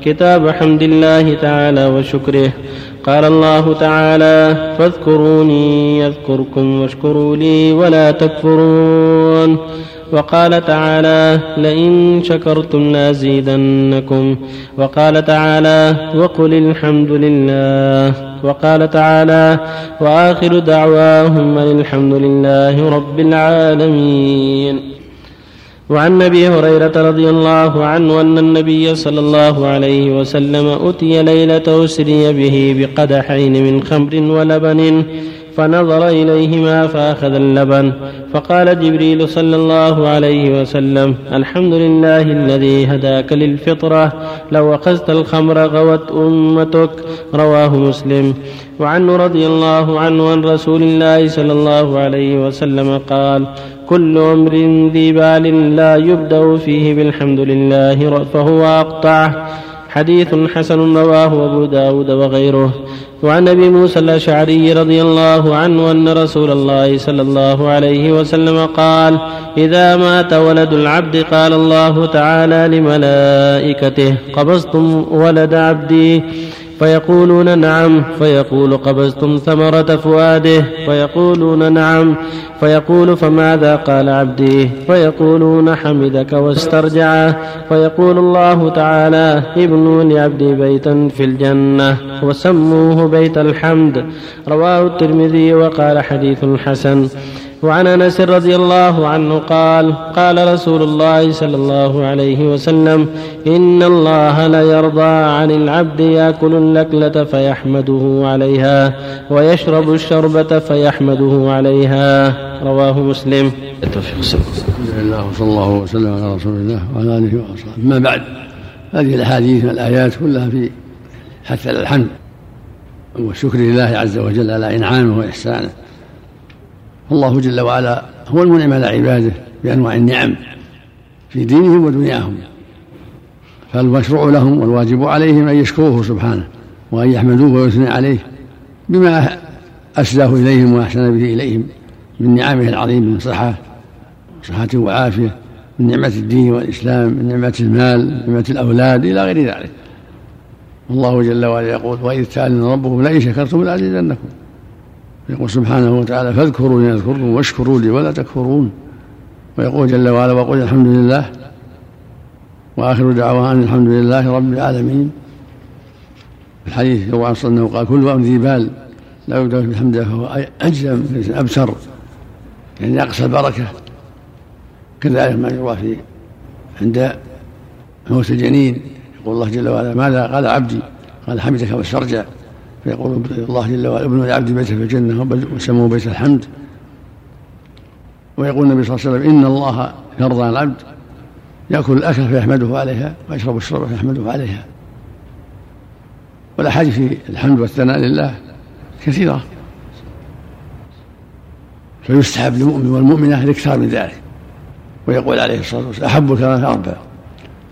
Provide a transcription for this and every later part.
كتاب حمد الله تعالى وشكره. قال الله تعالى فاذكروني يذكركم واشكروا لي ولا تكفرون. وقال تعالى لئن شكرتم لازيدنكم. وقال تعالى وقل الحمد لله. وقال تعالى وآخر دعواهم الحمد لله رب العالمين. وعن أبي هريرة رضي الله عنه أن النبي صلى الله عليه وسلم أتي ليلة أسري به بقدحين من خمر ولبن فنظر إليهما فأخذ اللبن فقال جبريل صلى الله عليه وسلم الحمد لله الذي هداك للفطرة لو أخذت الخمر غوت أمتك رواه مسلم. وعنه رضي الله عنه عن رسول الله صلى الله عليه وسلم قال كل أمر ذي بال لا يبدأ فيه بالحمد لله فهو أقطعه حديث حسن رواه أبو داود وغيره. وعن أبي موسى الأشعري رضي الله عنه أن رسول الله صلى الله عليه وسلم قال إذا مات ولد العبد قال الله تعالى لملائكته قبضتم ولد عبدي؟ فيقولون نعم فيقول قبضتم ثمرة فؤاده فيقولون نعم فيقول فماذا قال عبدي؟ فيقولون حمدك واسترجعه فيقول الله تعالى ابنوا لعبدي بيتا في الجنة وسموه بيت الحمد رواه الترمذي وقال حديث حسن. وعن أنس رضي الله عنه قال قال رسول الله صلى الله عليه وسلم إن الله ليرضى عن العبد يأكل اللكله فيحمده عليها ويشرب الشربة فيحمده عليها. رواه مسلم. الحمد لله وصلى الله وسلم على رسول الله وعلى آله وأصحابه. أما بعد هذه الأحاديث والآيات كلها في حث الحمد. والشكر لله عز وجل على إنعامه وإحسانه. الله جل وعلا هو المنعم على عباده بأنواع النعم في دينهم ودنياهم. فالمشروع لهم والواجب عليهم أن يشكروه سبحانه وأن يحمدوه ويثني عليه بما أسداه إليهم وأحسن به إليهم من نعمه العظيمه من صحة صحة وعافية من نعمة الدين والإسلام من نعمة المال من نعمة الأولاد إلى غير ذلك. الله جل وعلا يقول وإذ تعلن ربكم لئن شكرتم لأزيدنكم. يقول سبحانه وتعالى فاذكروني اذكركم واشكروا لي ولا تكفرون. ويقول جل وعلا وقل الحمد لله. وآخر دعوانا أن الحمد لله رب العالمين. الحديث روى عن انه قال كل أمر ذي بال لا يبدأ بالحمد فهو أجزم ابتر يعني أقصى البركة. كذلك ما يروى في عند موت الجنين. يقول الله جل وعلا ماذا قال عبدي؟ قال حمدك واسترجع فيقول الله جل وعلا ابن لعبد بيت في الجنة وسموه بيت الحمد. ويقول النبي صلى الله عليه وسلم إن الله يرضى عن العبد يأكل الأكل فيحمده عليها ويشرب الشرب فيحمده عليها. والأحاديث في الحمد والثناء لله كثيرة. فيستحب للمؤمن والمؤمنة الإكثار من ذلك. ويقول عليه الصلاة والسلام أحب الكلام أربع.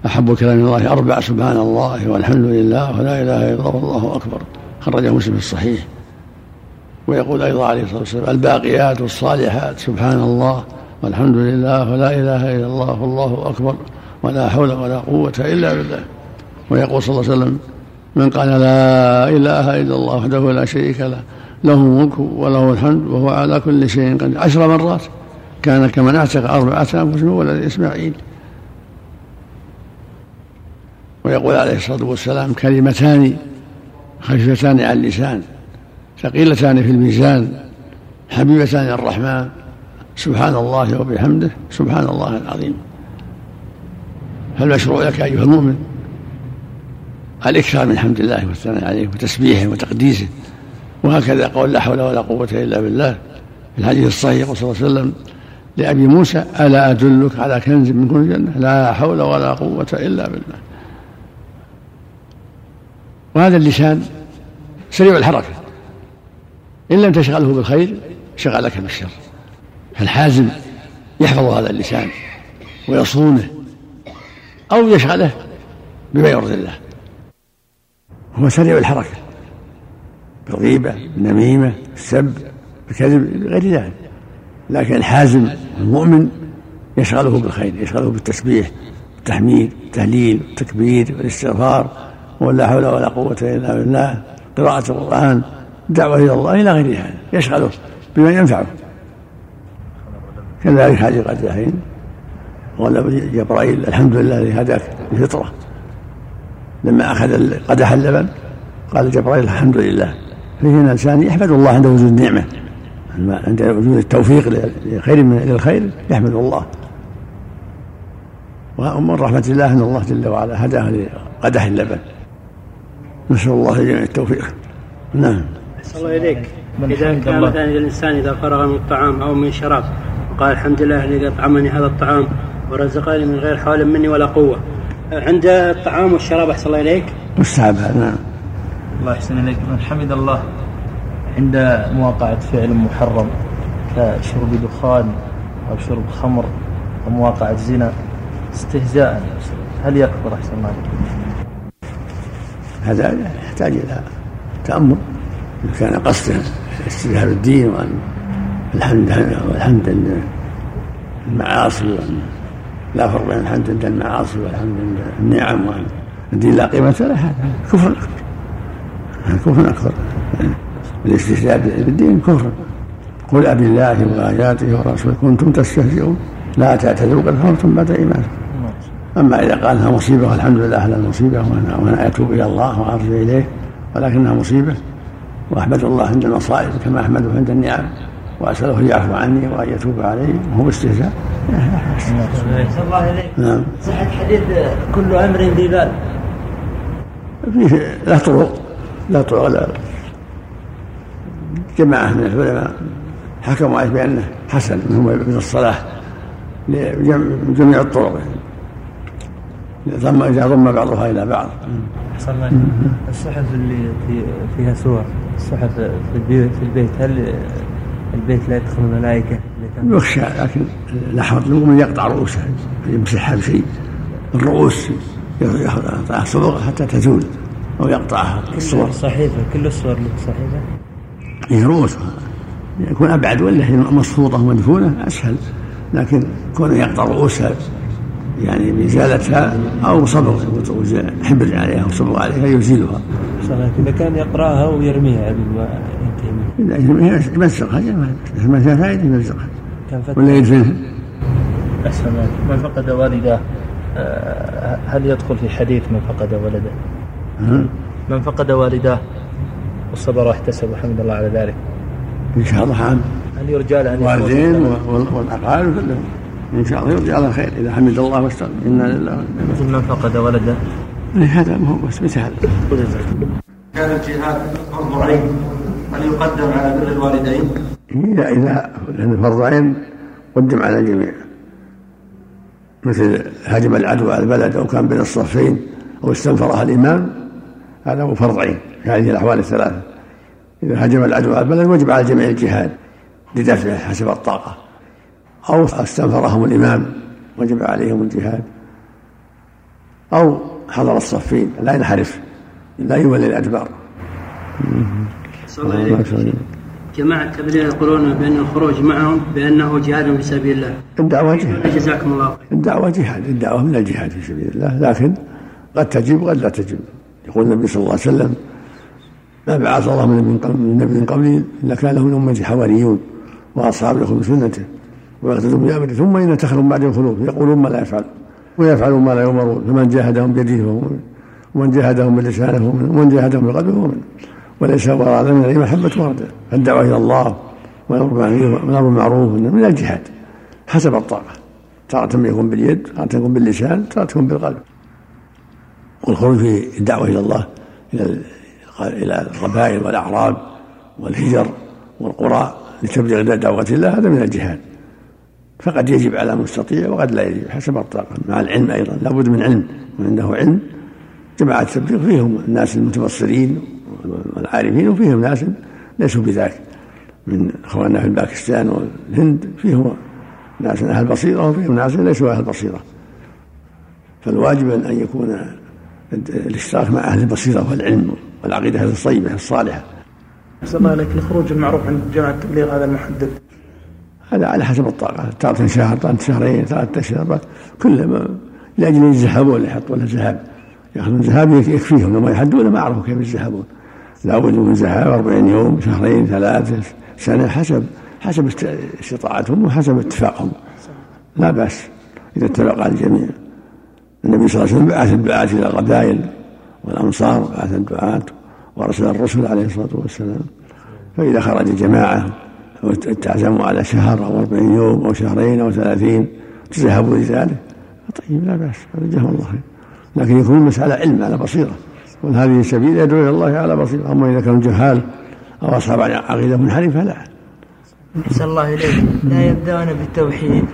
أحب كلام الله أربع سبحان الله والحمد لله ولا إله إلا الله والله أكبر. خرجه مسلم في الصحيح. ويقول أيضا عليه الصلاة والسلام الباقيات الصالحات سبحان الله والحمد لله ولا إله إلا الله والله أكبر ولا حول ولا قوة إلا بالله. ويقول صلى الله عليه وسلم من قال لا إله إلا الله وحده لا شريك له له الملك وله الحمد وهو على كل شيء قدير. عشر مرات كان كمن اعتق أربعة أنفس من ولد إسماعيل. ويقول عليه الصلاة والسلام كلمتان خفيفتان على اللسان ثقيلتان في الميزان حبيبتان الرحمن. سبحان الله وبحمده سبحان الله العظيم. فالمشروع لك أيها المؤمن الإكثار من حمد الله والثناء عليه وتسبيحه وتقديسه. وهكذا قول لا حول ولا قوة إلا بالله في الحديث الصحيح صلى الله عليه وسلم لأبي موسى ألا أدلك على كنز من كنوز الجنة؟ لا حول ولا قوة إلا بالله. وهذا اللسان سريع الحركة. إن لم تشغله بالخير شغلك بالشر فالحازم يحفظ هذا اللسان ويصونه أو يشغله بما يرضي الله. هو سريع الحركة. بالغيبة بالنميمة بالسب بالكذب غير ذلك. لكن الحازم المؤمن يشغله بالخير يشغله بالتسبيح التحميد التهليل التكبير والاستغفار ولا حول ولا قوة إلا بالله. قراءة القرآن دعوة إلى الله إلى غير هذا. يشغله بما ينفعه. كذلك حديث قد قال جبرائيل الحمد لله الذي هداك بفطرة لما أخذ قدح اللبن قال جبرائيل الحمد لله. فيه الإنسان يحمد الله عند وجود النعمة. عند وجود التوفيق لخير من الخير يحمد الله. ومن رحمة الله أن الله جل وعلا هداه لقدح اللبن. نسأل الله جميع التوفيق. نعم. أحسن الله إليك. إذا كان مثلا الإنسان إذا فرغ من الطعام أو من الشراب وقال الحمد لله الذي أطعمني هذا الطعام ورزقني من غير حول مني ولا قوة عند الطعام والشراب أحسن الله إليك؟ مستحب نعم. الله يحسن إليك. من حمد الله عند مواقعة فعل محرم كشرب دخان أو شرب خمر أو مواقعة زنا استهزاء هل يكفر أحسن الله هذا يحتاج إلى تأمل إن كان قصده استجهاد الدين وأن الحمد والحمد المعاصي لا فرق بين الحمد عند المعاصي والحمد عند النعم وأن الدين لا قيمة له. هذا كفر أكبر. كفر أكبر. الاستشهاد بالدين كفر. قل أبي الله وآياته ورسوله كنتم تستهزئون. لا تعتذروا قد كفرتم بعد إيمانكم. أما إذا قال إنها مصيبة والحمد لله على المصيبة وأنا, وأنا أتوب إلى الله وأرجو إليه ولكنها مصيبة. وأحمد الله عند المصائب كما أحمده عند النعم وأسأله أن يعفو عني وأن يتوب علي وهو إليك نعم. صحة حديث كل أمر ذي بال. فيه له طرق لا طرق لا. جماعة من العلماء حكموا عليه بأنه حسن من الصلاح لجميع الطرق. ثم إذا ضم بعضها إلى بعض. الصحف اللي فيها صور الصحف في البيت هل البيت لا يدخل الملائكة؟ يخشى لكن لا حرج من يقطع رؤوسها يمسحها بشيء الرؤوس يقطع صبغ حتى تزول أو يقطعها الصور. صحيفة كل الصور اللي صحيفة؟ هي رؤوس. يكون أبعد ولا هي مصفوطة ومدفونة؟ أسهل. لكن كونه يقطع رؤوسها يعني بإزالتها أو صبغ حبر عليها أو صبغ عليها يزيلها إذا كان يقرأها ويرميها قبل ما ينتهي منها. يمزقها ما فيها فائدة يمزقها. ولا يدفنها أحسن من فقد والداه آه، هل يدخل في حديث من فقد ولده؟ من فقد والداه وصبر واحتسب وحمد الله على ذلك. إن شاء الله. عام هل يرجى له أن والدين والأقارب كلهم. إن شاء الله يرجع على خير إذا حمد الله واستغفر إنا لله مثل من فقد ولده إيه، هذا ما هو بس مثل هذا. كان الجهاد فرض عين. هل يقدم على بر الوالدين؟ اذا إذا لأن فرض عين قدم على الجميع. مثل هجم العدو على البلد أو كان بين الصفين أو استنفرها الإمام هذا هو فرض عين في هذه الأحوال الثلاثة. إذا هجم العدو على البلد وجب على الجميع الجهاد لدفعه حسب الطاقة. أو استنفرهم الإمام وجب عليهم الجهاد أو حضر الصفين لا ينحرف لا يولي الأدبار. جماعة التبليغ يقولون بأن الخروج معهم بأنه جهاد في سبيل الله. الدعوة جهاد. جزاكم الله خير؟ الدعوة جهاد الدعوة من الجهاد في سبيل الله لكن قد تجب وقد لا تجب. يقول النبي صلى الله عليه وسلم ما بعث الله من نبي من قبلي إلا كان له من أمتي حواريون وأصحاب يأخذوا سنته ويقتدون بأمره ثم إن تخلوا بعد الخلوف يقولون ما لا يفعل ويفعلون ما لا يؤمرون فمن جاهدهم بيده فهو من ومن جاهدهم بلسانه فهو من ومن جاهدهم بقلبه فهو من وليس وراء من الإيمان حبة وردة. فالدعوة إلى الله والأمر بالمعروف من الجهاد حسب الطاقة تارة يكون باليد تارة يكون باللسان تارة يكون بالقلب. والخروج في الدعوة إلى الله إلى إلى القبائل والأعراب والهجر والقرى لتبليغ دعوة الله هذا من الجهاد. فقد يجب على المستطيع وقد لا يجب حسب الطاقة. مع العلم أيضا لابد من علم من عنده علم. جماعة التبليغ فيهم الناس المتبصرين والعارفين وفيهم ناس ليسوا بذاك. من إخواننا في باكستان والهند فيهم ناس أهل بصيرة وفيهم ناس ليسوا أهل بصيرة. فالواجب ان يكون الاشتراك مع أهل البصيرة والعلم والعقيدة الطيبه الصالحة. أحسن الله عليك الخروج المعروف عند جماعة التبليغ هذا المحدد هذا على حسب الطاقة. تارة شهر تارة شهرين ثلاثة أشهر كلما لأجل الذهب ولا يحط ولا ذهب يأخذون ذهاب يكفيهم لما يحدون ما عرفوا كيف يذهبون. لابد من ذهاب 40 يوم شهرين ثلاثة سنة حسب حسب استطاعتهم وحسب اتفاقهم. لا بأس إذا اتفق على الجميع. النبي صلى الله عليه وسلم بعث الدعاة إلى القبائل والأمصار بعث الدعاة وأرسل الرسل عليه الصلاة والسلام. فإذا خرج جماعة وتعزموا على شهر أو أربعين يوم أو شهرين أو ثلاثين تذهبوا لذلك. طيب لا بأس هذا جزاهم الله خير. لكن يكون المسألة علم على بصيرة. وهذه سبيل يدعو إلى الله على بصيرة؟ أما إذا كانوا جهال أو أصحاب عقيدة منحرفة لا. أحسن الله إليك. لا يبدأون بالتوحيد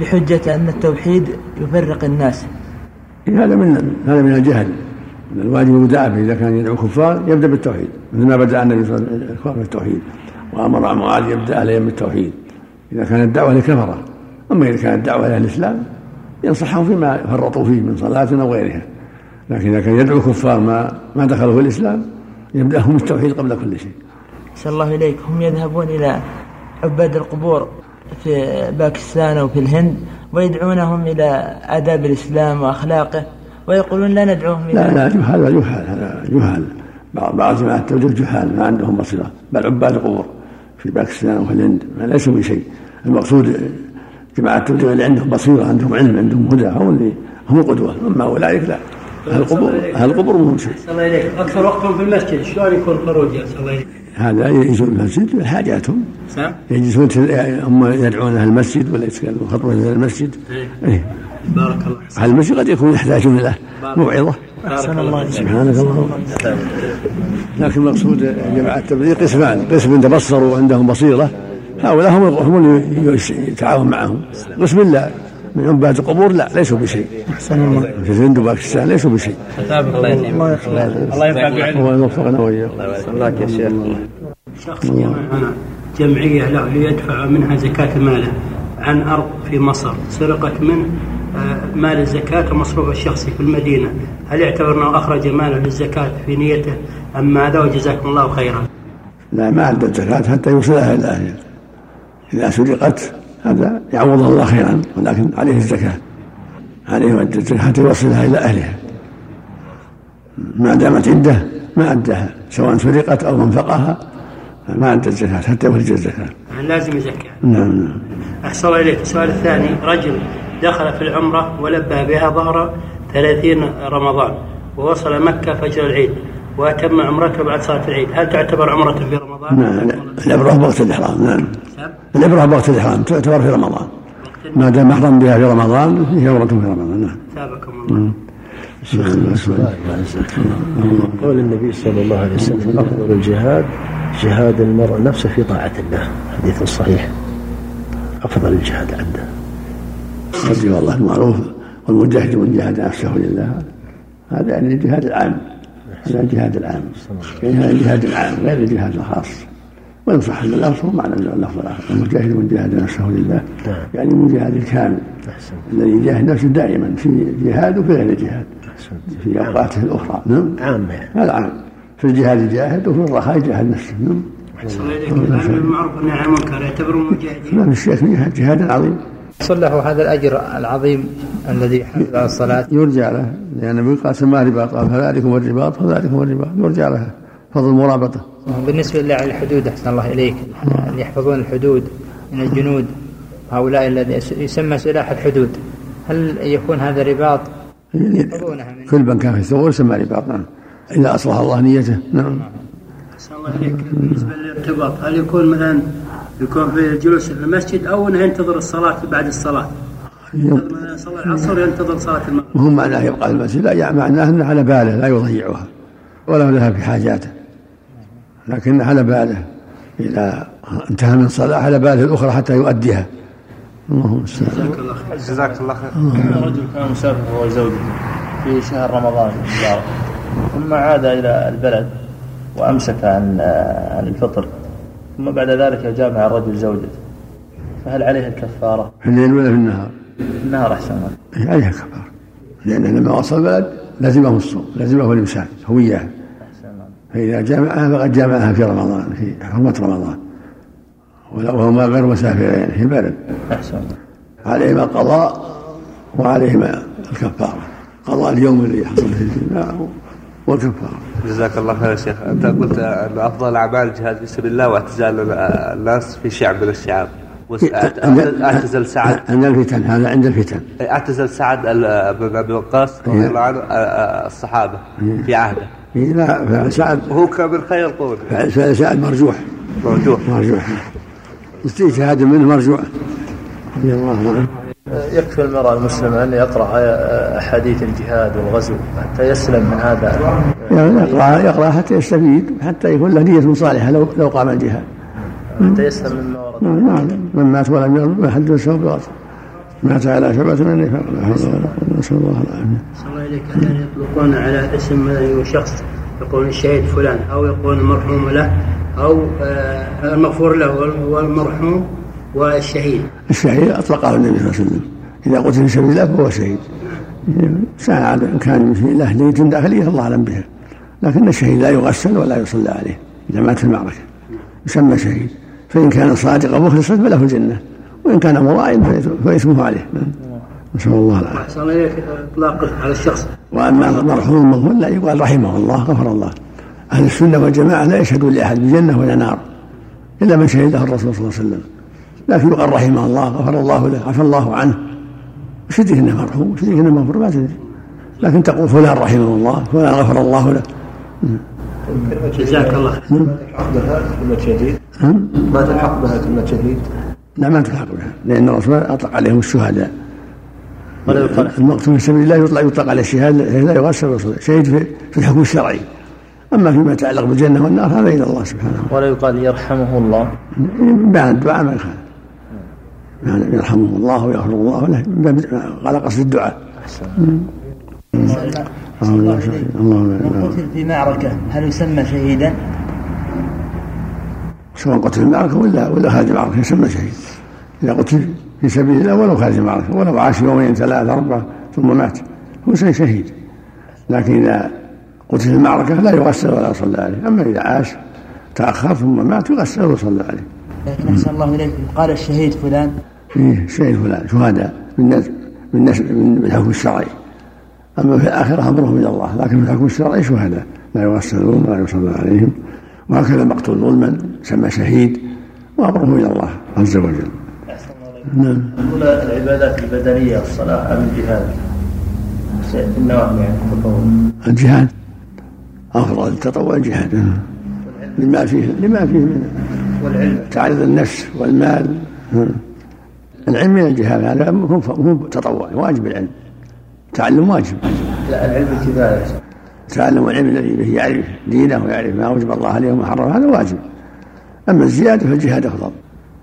بحجة أن التوحيد يفرق الناس. هذا من هذا من الجهل. الواجب المداعبة إذا كان يدعو كفار يبدأ بالتوحيد مثل ما بدأ النبي صلى الله عليه وسلم بالتوحيد. وأمر معاذ يبدأ عليهم بالتوحيد إذا كانت الدعوة لكفرة أما إذا كانت الدعوة لأهل الإسلام ينصحهم فيما فرطوا فيه من صلاة أو غيرها. لكن إذا كان يدعو الكفار ما ما دخلوا في الإسلام يبدأهم بالتوحيد قبل كل شيء. أحسن الله إليك. هم يذهبون إلى عباد القبور في باكستان أو في الهند ويدعونهم إلى آداب الإسلام وأخلاقه ويقولون لا ندعوهم إلى لا لا جهال هذا جهال هذا جهال. بعض جماعة التبليغ جهال ما عندهم بصيرة بل عباد القبور. في باكستان وفي الهند ما ليسوا بشيء المقصود جماعة التبليغ اللي عندهم بصيرة عندهم علم عندهم هدى هم اللي هم القدوة أما أولئك لا. أهل القبور أهل القبور مو شيء. الله إليك أكثر وقتهم في المسجد شلون يكون خروج يا الله إليك؟ هذا يجلسون في المسجد لحاجاتهم. نعم. يجلسون هم يدعون أهل المسجد ولا يتكلمون خطبه إلى المسجد. إيه. بارك الله أهل المسجد قد يكون يحتاجون إلى موعظة. أحسن الله سبحانك اللهم. لكن المقصود جماعة التبليغ قسمان. قسم تبصروا وعندهم بصيرة. هؤلاء هم هم اللي يتعاون معهم. قسم لا. من عباد القبور لا ليسوا بشيء. أحسن الله. في الهند وباكستان ليسوا بشيء. الله ينفع الله بعلمك الله يوفقنا الله يا شيخ شخص جمع هنا جمعية له ليدفع منها زكاة ماله. عن أرض في مصر. سرقت منه مال الزكاة ومصروف الشخصي في المدينة. هل يعتبر أنه أخرج ماله للزكاة في نيته أم ماذا؟ وجزاكم الله خيرا. لا ما عندها زكاة حتى يوصلها إلى أهلها إذا سرقت هذا يعوض الله خيرا ولكن عليه الزكاة. عليه يؤدي الزكاة حتى يوصلها إلى أهلها. ما دامت عنده ما أداها. سواء سرقت أو أنفقها ما أدى الزكاة حتى يخرج الزكاة. يعني لازم يزكى نعم نعم. أحسن الله إليك. السؤال الثاني رجل دخل في العمرة ولبى بها ظهر ثلاثين رمضان ووصل مكة فجر العيد وأتم عمرته بعد صلاة العيد. هل تعتبر عمرة في رمضان؟ نعم العبرة بوقت الإحرام نعم. العبرة بوقت الإحرام تعتبر في رمضان. ما دام محرم بها في رمضان فيه عمرة في رمضان نعم. ثابكم الله. قول النبي صلى الله عليه وسلم أفضل الجهاد جهاد المرء نفسه في طاعة الله. حديث صحيح. أفضل الجهاد عنده. رضي الله المعروف والمجاهد من جاهد نفسه لله. هذا يعني الجهاد العام هذا الجهاد العام. يعني هذا الجهاد العام غير الجهاد الخاص. وينصح أن اللفظ هو معنى اللفظ الآخر. المجاهد من جاهد نفسه لله. نعم. يعني المجاهد الكامل. الذي يجاهد نفسه دائما في جهاد وفي غير جهاد. أحسن. في اوقاته الاخرى نعم. عامة يعني. هذا عام. في الجهاد يجاهد وفي الرخاء يجاهد نفسه. نعم. أحسن. والنهي عن المنكر يعتبرون مجاهدين. ما في شك جهاد جهاد عظيم صلحوا هذا الأجر العظيم الذي حمل على الصلاة. يرجع له لأن النبي قال سماه رباط قال فذلكم الرباط فذلكم الرباط. يرجع لها فضل المرابطة بالنسبة لله على الحدود أحسن الله إليك. اللي يحفظون الحدود من الجنود هؤلاء الذي يسمى سلاح الحدود. هل يكون هذا رباط؟ يعني كل من كان في الثغور يسمى رباط نعم. إذا أصلح الله نيته نعم. أحسن الله إليك. بالنسبة للارتباط هل يكون مثلا يكون في الجلوس في المسجد أو أنه ينتظر الصلاة بعد الصلاة. ينتظر صلاة العصر ينتظر صلاة المغرب. وهم معناه يبقى المسجد لا يعني معناه أنه على باله لا يضيعها ولا لها في حاجاته. لكن على باله إذا انتهى من صلاة على باله الأخرى حتى يؤديها. اللهم جزاك الله خير. جزاك الله خير. رجل كان مسافر هو وزوجته في شهر رمضان المبارك ثم عاد إلى البلد وأمسك عن عن الفطر. ثم بعد ذلك جامع الرجل زوجته. فهل عليه الكفارة؟ في الليل ولا في النهار. في النهار أحسن الله. عليها كفارة لأنه لما وصل البلد لزمه الصوم لزمه الإمساك هو إياه أحسن الله. فإذا جامعها فقد جامعها في رمضان في حرمة رمضان. وهما غير مسافرين في البلد. أحسن الله. عليهما القضاء وعليهما الكفارة. قضاء اليوم اللي حصل فيه الجماع والكفاره جزاك الله خير يا شيخ. أنت قلت أن أفضل أعمال الجهاد في سبيل الله واعتزال الناس في شعب من الشعاب اعتزل سعد. عند الفتن هذا عند الفتن. أعتزل سعد بن أبي وقاص رضي الله عنه الصحابة في عهده. لا سعد هو كان من خير قول سعد مرجوح. مرجوح. مرجوح. استجهاد منه مرجوح. رضي الله عنه. يكفي المرأة المسلمة أن يقرأ أحاديث الجهاد والغزو حتى يسلم من هذا. يعني يقرأ يقرأ حتى يستفيد حتى يكون له نية صالحة لو لو قام الجهاد. حتى يسلم مما ورد. نعم نعم. من مات ولم يغلب ما حد سوى مات على شبعة من النفاق لا حول ولا قوة نسأل الله العافية. صلى الله عليك أن يطلقون على اسم شخص يقول الشهيد فلان أو يقول المرحوم له أو آه، المغفور له والمرحوم والشهيد الشهيد أطلقه النبي صلى الله عليه وسلم إذا قتل في سبيل الله فهو شهيد ساعة إن كان في له نية داخلية الله أعلم بها لكن الشهيد لا يغسل ولا يصلى عليه إذا مات في المعركة يسمى شهيد فإن كان صادقا مخلصا فله الجنة وإن كان مرائي فإثمه عليه نسأل الله العافية. أحسن إليك إطلاقه على الشخص. وأما المرحوم المغفور لا يقال رحمه الله غفر الله. أهل السنة والجماعة لا يشهدون لأحد بجنة ولا نار إلا من شهده الرسول صلى الله عليه وسلم. لكن يقال رحمه الله غفر الله له عفى الله عنه. وش يدري إنه مرحوم وش يدري إنه مغفور ما تدري. لكن تقول فلان رحمه الله فلان غفر الله له. جزاك الله خير. تلحق بها كلمة شهيد ما تلحق بها كلمة شهيد لا ما تلحق بها لأن الرسول أطلق عليهم الشهداء. المقتول في سبيل الله يطلق يطلق على الشهاد لا يغسل شهيد في, في الحكم الشرعي. أما فيما يتعلق بالجنة والنار هذا إلى الله سبحانه ولا يقال يرحمه الله. بعد الدعاء ما يخالف. يرحمه الله ويغفر الله له. على قصد الدعاء. من قتل في معركة هل يسمى شهيدا؟ سواء قتل في المعركة ولا ولا خارج المعركة يسمى شهيد. إذا قتل في سبيل الله ولو خارج المعركة ولو عاش يومين ثلاثة أربعة ثم مات هو شهيد. لكن إذا قتل في المعركة لا يغسل ولا يصلى عليه. أما إذا عاش تأخر ثم مات يغسل ويصلى عليه. لكن أحسن الله إليكم. قال الشهيد فلان. إيه الشهيد فلان شهداء من من من الحكم الشرعي. أما في الآخرة أمرهم إلى الله لكن في الحكم الشرعي شهداء لا يغسلون ولا يصلى عليهم. وهكذا مقتول ظلما يسمى شهيد وأمره إلى الله عز وجل. نعم. العبادات البدنية الصلاة أم الجهاد؟ النوافل يعني التطوع. الجهاد؟ أفضل التطوع الجهاد. لما فيه لما فيه من والعلم. تعرض النفس والمال. العلم من الجهاد هذا هو تطوع واجب العلم. تعلم واجب. لا العلم كفاية تعلم العلم الذي به يعرف دينه ويعرف ما اوجب الله عليه وما حرم هذا واجب. أما الزيادة فالجهاد أفضل.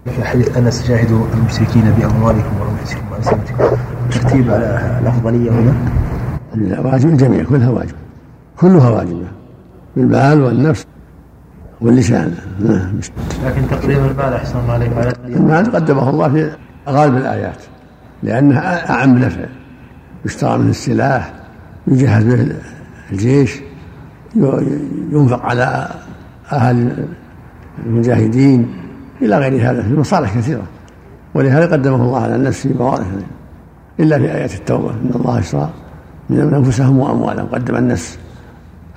في حديث أنس جاهدوا المشركين بأموالكم وانفسكم وألسنتكم. ترتيب على الأفضلية هنا؟ واجب الجميع كلها واجب. كلها واجبة. بالمال والنفس واللسان. لكن تقديم المال أحسن الله عليك على المال قدمه الله في غالب الآيات لأنها أعم نفع. يشترى منه السلاح يجهز به الجيش ينفق على أهل المجاهدين إلى غير هذا. في مصالح كثيرة ولهذا قدمه الله على النفس في مواضع إلا في آيات التوبة إن الله اشترى من أنفسهم وأموالهم. قدم النفس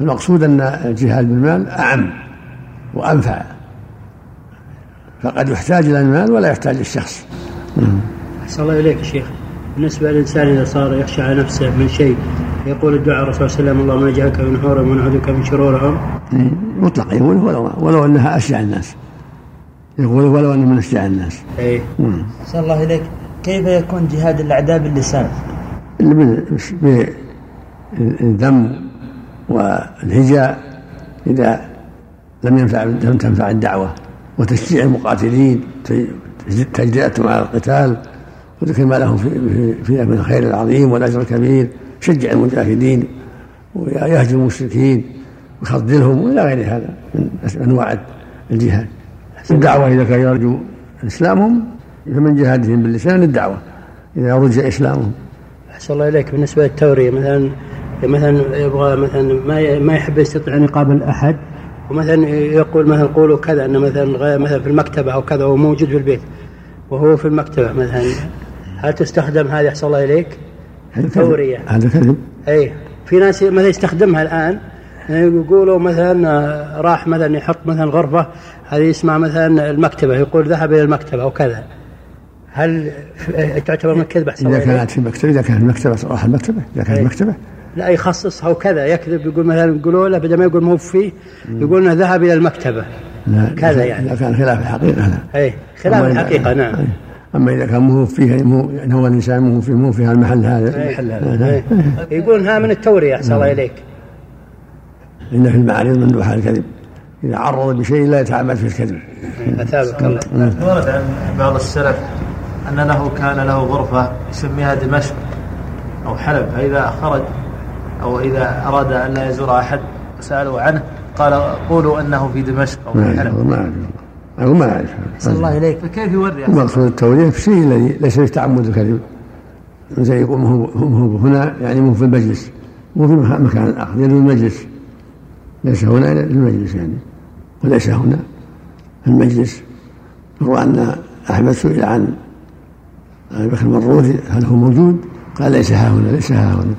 المقصود أن الجهاد بالمال أعم وأنفع. فقد يحتاج إلى المال ولا يحتاج الشخص. أحسن الله إليك يا شيخ. بالنسبة للإنسان إذا صار يخشى على نفسه من شيء يقول الدعاء الرسول صلى الله عليه وسلم اللهم نجعلك من حورهم ونعوذ من شرورهم. مطلق. يقول ولو, ولو أنها أشجع الناس. يقول ولو أنه من أشجع الناس. أي أحسن الله إليك. كيف يكون جهاد الأعداء باللسان؟ بالذم والهجاء إذا لم ينفع لم تنفع الدعوة. وتشجيع المقاتلين تجدئتهم على القتال وذكر ما لهم فيها من الخير العظيم والأجر الكبير. شجع المجاهدين ويهجم المشركين ويخذلهم وإلى غير هذا من أنواع الجهاد. الدعوة إذا كان يرجو إسلامهم فمن جهادهم باللسان الدعوة. إذا رجع إسلامهم. أحسن الله إليك. بالنسبة للتورية مثلا مثلا يبغى مثلا ما ما يحب يستطيع أن يقابل أحد ومثلا يقول مثلا قولوا كذا أن مثلا مثلا في المكتبة أو كذا هو موجود في البيت. وهو في المكتبة مثلا. هل تستخدم هذه أحسن الله إليك؟ هذا كذب هذا كذب. اي في ناس مثلا يستخدمها الآن. يقولوا مثلا راح مثلا يحط مثلا غرفة هذه اسمها مثلا المكتبة يقول ذهب إلى المكتبة أو كذا. هل تعتبر من كذبه إذا كانت في المكتبة إذا كانت المكتبة راح المكتبة. إذا كانت المكتبة. لا يخصصها وكذا يكذب يقول مثلا يقولوا له بدل ما يقول مو فيه يقول إنه ذهب إلى المكتبة. لا كذا يعني. اذا كان خلاف الحقيقة لا. اي خلاف الحقيقة نعم. أي. أما إذا كان مو فيه مو يعني هو الإنسان مو فيه مو في المحل هذا. المحل هذا. يقول ها من التورية أحسن الله إليك. إن في المعارض مندوحه الكذب. إذا عرض بشيء لا يتعمد في الكذب. أثابك الله. ورد عن بعض السلف أن له كان له غرفة يسميها دمشق أو حلب فإذا خرج أو إذا أراد أن لا يزور أحد سالوا عنه. قال قولوا أنه في دمشق أو في حلب. ما اعرف أقول ما أعرف صلى الله إليك. فكيف يوري المقصود التورية في الشيء الذي ليس فيه تعمد الكذب زي يقول هو هنا يعني مو في المجلس. مو في مكان آخر يعني المجلس. ليس هنا إلا المجلس يعني. وليس هنا في المجلس. روى أن أحمد سئل عن أبي بكر هل هو موجود؟ قال ليس ها هنا ليس ها هنا.